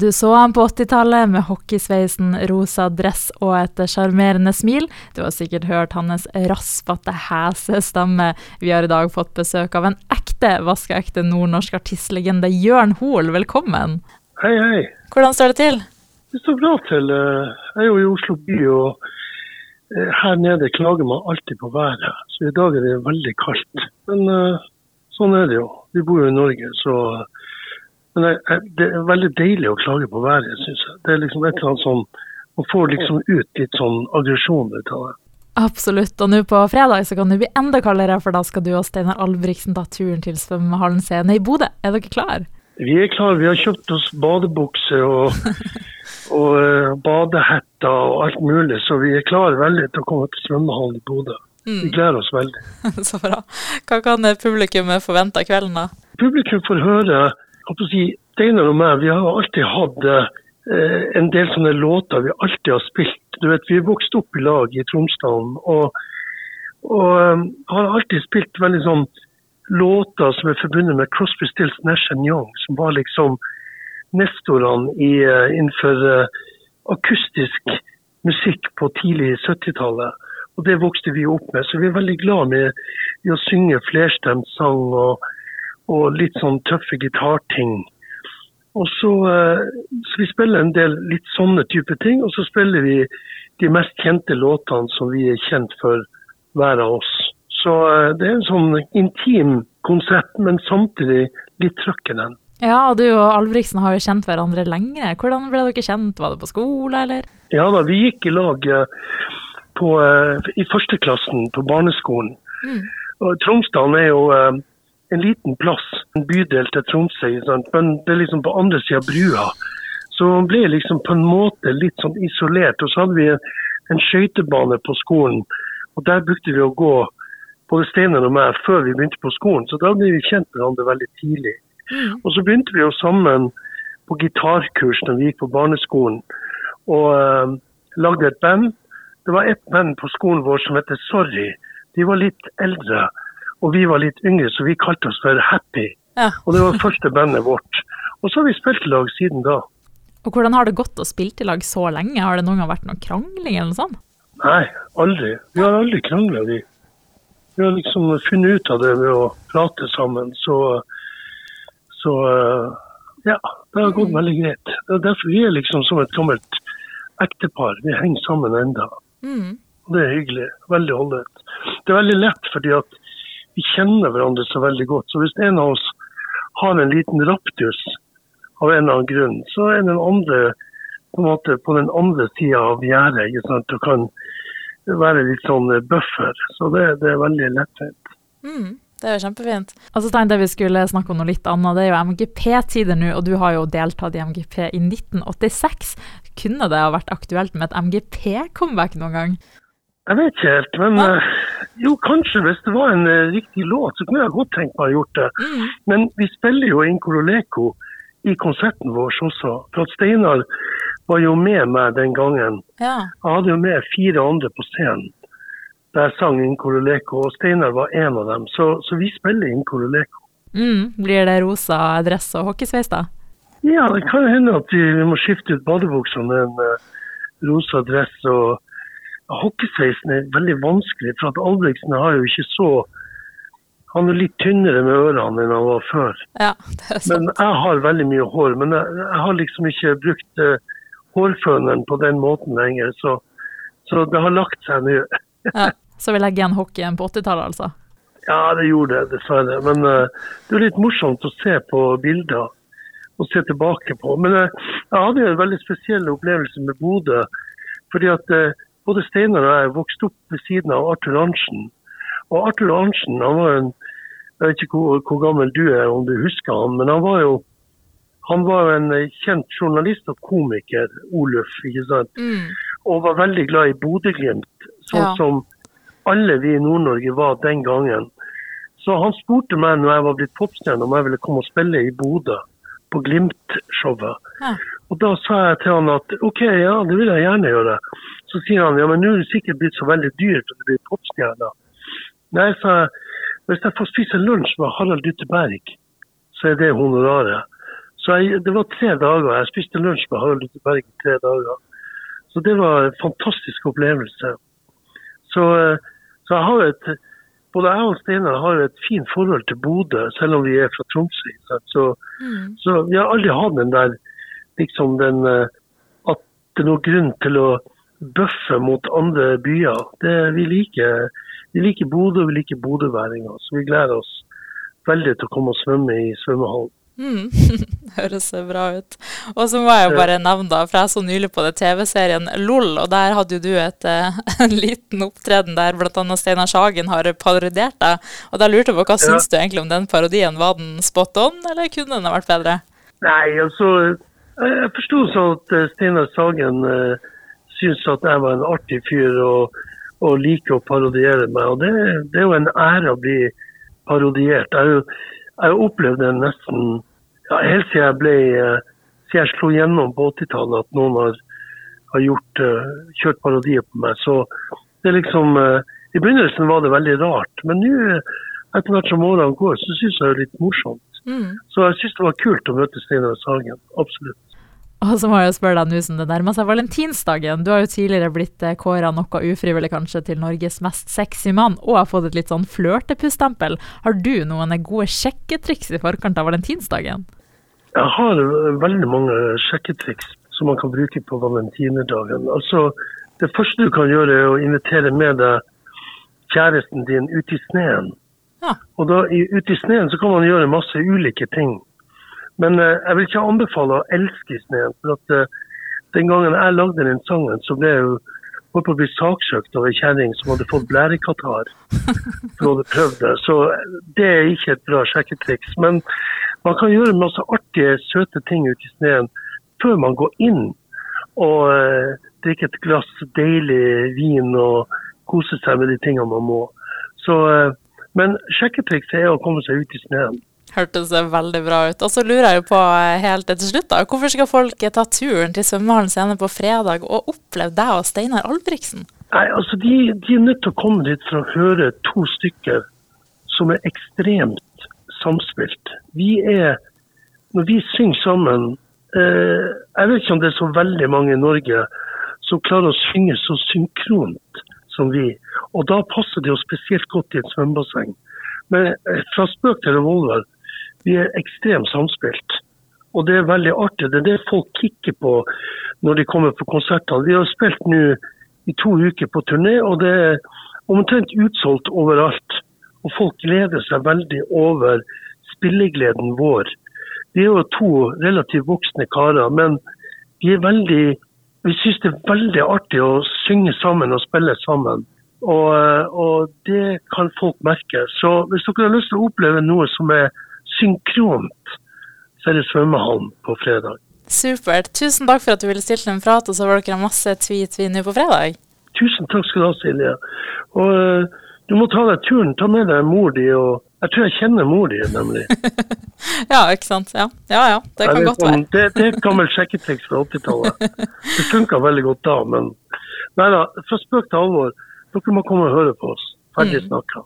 Du så han på 80-tallet med hockeysveisen, rosa dress og et sjarmerende smil. Du har sikkert hørt hans raspete, hese stemme. Vi har i dag fått besøk av en ekte, vaskeekte nordnorsk artistlegende. Jørn Hoel, velkommen. Hei, hei. Hvordan står det til? Det står bra til. Jeg er jo i Oslo by, og eh, her nede klager man alltid på været. Så i dag er det veldig kaldt. Men eh, sånn er det jo. Vi bor jo i Norge, så men det er veldig deilig å klage på været, syns jeg. Det er liksom et eller annet sånn Man får liksom ut litt sånn aggresjon ut av det. Absolutt. Og nå på fredag så kan det bli enda kaldere, for da skal du og Steinar Albrigtsen ta turen til svømmehallen scene i Bodø. Er dere klar? Vi er klar. Vi har kjøpt oss badebukse og, og uh, badehetter og alt mulig, så vi er klare veldig til å komme til svømmehallen i Bodø. Mm. Vi gleder oss veldig. så bra. Hva kan publikum forvente av kvelden, da? Publikum får høre si, Steinar og meg vi har alltid hatt eh, en del sånne låter vi alltid har spilt. Du vet, Vi er vokst opp i lag i Tromsdalen og, og um, har alltid spilt veldig sånn låter som er forbundet med Crosby, Stills, Nash Young, som var liksom nestorene uh, innenfor uh, akustisk musikk på tidlig 70-tallet. Og Det vokste vi opp med. Så vi er veldig glad med i å synge flerstemt sang og og litt sånn tøffe gitarting. Og så, eh, så Vi spiller en del litt sånne type ting, og så spiller vi de mest kjente låtene som vi er kjent for hver av oss. Så eh, det er en sånn intim konsert, men samtidig litt trøkk i den. Ja, du og Albrigtsen har jo kjent hverandre lenge. Hvordan ble dere kjent? Var det på skole, eller? Ja da, vi gikk i lag eh, på, i førsteklassen på barneskolen. Mm. Og Tromsdalen er jo en liten plass, en bydel til Tromsø, men det er liksom på andre sida av brua. Så man ble liksom på en måte litt sånn isolert. Og så hadde vi en, en skøytebane på skolen, og der brukte vi å gå, både Steinar og meg, før vi begynte på skolen. Så da ble vi kjent med hverandre veldig tidlig. Mm. Og så begynte vi jo sammen på gitarkurs når vi gikk på barneskolen, og uh, lagde et band. Det var ett band på skolen vår som heter Sorry. De var litt eldre. Og vi var litt yngre, så vi kalte oss for Happy. Ja. Og det var første bandet vårt. Og så har vi spilt i lag siden da. Og Hvordan har det gått å spille i lag så lenge? Har det noen gang vært noe krangling eller noe sånt? Nei, aldri. Vi har aldri krangla, vi. Vi har liksom funnet ut av det ved å prate sammen. Så, så ja, det har gått veldig greit. Det er derfor vi er liksom som et gammelt ektepar. Vi henger sammen enda. Mm. Det er hyggelig. Veldig holdent. Det er veldig lett fordi at kjenner hverandre så veldig godt. Så hvis en av oss har en liten raptus av en eller annen grunn, så er den andre på, en måte, på den andre sida av gjerdet og kan være litt sånn buffer. Så det, det er veldig lettvint. Mm, det er jo kjempefint. Altså, Stein, tenkte jeg vi skulle snakke om noe litt annet. Det er jo MGP-tider nå, og du har jo deltatt i MGP i 1986. Kunne det ha vært aktuelt med et MGP-comeback noen gang? Jeg vet ikke helt, men ja. Jo, kanskje hvis det var en uh, riktig låt, så kunne jeg godt tenkt meg å gjort det. Mm. Men vi spiller jo Inkololeko i konserten vår også. For at Steinar var jo med meg den gangen. Ja. Jeg hadde jo med fire andre på scenen der jeg sang Inkololeko, og Steinar var en av dem. Så, så vi spiller Inkololeko. Mm. Blir det rosa dress og hockeysveis, da? Ja, det kan hende at vi, vi må skifte ut badebuksene med en uh, rosa dress og hockeysveisen er veldig vanskelig. For at Albrigtsen har jo ikke så Han er litt tynnere med ørene enn han var før. Ja, men jeg har veldig mye hår. Men jeg, jeg har liksom ikke brukt uh, hårføneren på den måten lenger. Så, så det har lagt seg nå. ja, så vi legger igjen hockeyen på 80-tallet, altså? Ja, det gjorde det, dessverre. Men uh, det er litt morsomt å se på bilder og se tilbake på. Men uh, jeg hadde jo en veldig spesiell opplevelse med Bodø. fordi at både Steinar og jeg vokste opp ved siden av Arthur Arntzen. Og Arthur Arntzen han var en Jeg vet ikke hvor, hvor, gammel du er, om du husker han, men han var jo han var en kjent journalist og komiker, Oluf, ikke sant? Mm. og var veldig glad i Bodø-Glimt, sånn ja. som alle vi i Nord-Norge var den gangen. Så han spurte meg når jeg var blitt popstjerne om jeg ville komme og spille i Bodø, på Glimt-showet. Ja. Og Da sa jeg til han at OK, ja, det vil jeg gjerne gjøre. Så sier han ja, men nå er det sikkert blitt så veldig dyrt at det blir popstjerne. Nei, sa jeg, hvis jeg får spise lunsj med Harald Dytteberg, så er det honoraret. Så jeg, det var tre dager. Jeg spiste lunsj med Harald Dytte Berg i tre dager. Så det var en fantastisk opplevelse. Så, eh, så jeg har et både jeg og Steinar har et fint forhold til Bodø, selv om vi er fra Tromsø. Så, mm. så, vi har aldri hatt den der liksom den eh, At det er noen grunn til å bøffe mot andre byer. Det, vi liker, vi liker Bodø, vi liker bodøværinger. Så vi gleder oss veldig til å komme og svømme i svømmehallen. Mm. Høres bra ut. Og så må jeg jo bare nevne, da, for jeg så nylig på det TV-serien LOL, og der hadde jo du et, eh, en liten opptreden der bl.a. Steinar Sagen har parodiert deg. Og da lurte jeg på hva ja. syns du egentlig om den parodien? Var den spot on, eller kunne den ha vært bedre? Nei, altså Jeg forsto sånn at eh, Steinar Sagen uh, syns at jeg var en artig fyr og, og liker å parodiere meg. Og det, det er jo en ære å bli parodiert. Jeg er jo jeg opplevde nesten ja, helt siden jeg ble eh, siden jeg slo gjennom på 80-tallet at noen har, har gjort, uh, kjørt parodier på meg. Så det er liksom uh, I begynnelsen var det veldig rart, men nå etter hvert som årene går, så syns jeg det er litt morsomt. Mm. Så jeg syns det var kult å møte Steinar Sagen. Absolutt. Og så må jeg jo spørre deg nå som det nærmer seg valentinsdagen. Du har jo tidligere blitt eh, kåra noe ufrivillig kanskje til Norges mest sexy mann, og har fått et litt sånn flørtepussstempel. Har du noen gode sjekketriks i forkant av valentinsdagen? Jeg har veldig mange sjekketriks som man kan bruke på valentinerdagen. Altså, det første du kan gjøre, er å invitere med deg kjæresten din ut i sneen. Ja. Og da ute i sneen så kan man gjøre masse ulike ting. Men uh, jeg vil ikke anbefale å elske snøen. For at uh, den gangen jeg lagde den sangen, så ble jeg jo holdt på å bli saksøkt av ei kjerring som hadde fått blærekatarr for å hadde prøvd det. Så det er ikke et bra sjekketriks. Men man kan gjøre masse artige, søte ting ute i sneen før man går inn og uh, drikker et glass deilig vin og koser seg med de tingene man må. Så, men sjekketrikset er å komme seg ut i sneen. Hørtes veldig bra ut. Og så lurer jeg jo på eh, helt til slutt, da. Hvorfor skal folk ta turen til svømmehallen scene på fredag og oppleve deg og Steinar Albrigtsen? Nei, altså de, de, er nødt til å komme dit for å høre to stykker som er ekstremt samspilt. Vi er Når vi synger sammen eh, Jeg vet ikke om det er så veldig mange i Norge som klarer å synge så synkront som vi. Og da passer det jo spesielt godt i et svømmebasseng. Men eh, fra spøk til revolver vi er ekstremt samspilt. Og det er veldig artig. Det er det folk kikker på når de kommer på konsertene. Vi har spilt nå i to uker på turné, og det er omtrent utsolgt overalt. Og folk gleder seg veldig over spillegleden vår. Vi er jo to relativt voksne karer, men vi er veldig vi syns det er veldig artig å synge sammen og spille sammen. Og, og, det kan folk merke. Så hvis dere har lyst til å oppleve noe som er synkront, så er det svømmehallen på fredag. Supert. Tusen takk for at du ville stille en prat, og så var dere masse tweet nå på fredag. Tusen takk skal du ha, Silje. Og uh, du må ta deg turen. Ta med deg mor di. og Jeg tror jeg kjenner mor di, nemlig. ja, ikke sant. Ja ja, ja det kan godt være. det, det er et gammelt sjekketriks fra 80-tallet. Det funka veldig godt da, men nei da, fra spøk til alvor. Dere må komme og høre på oss. Ferdig mm. snakka.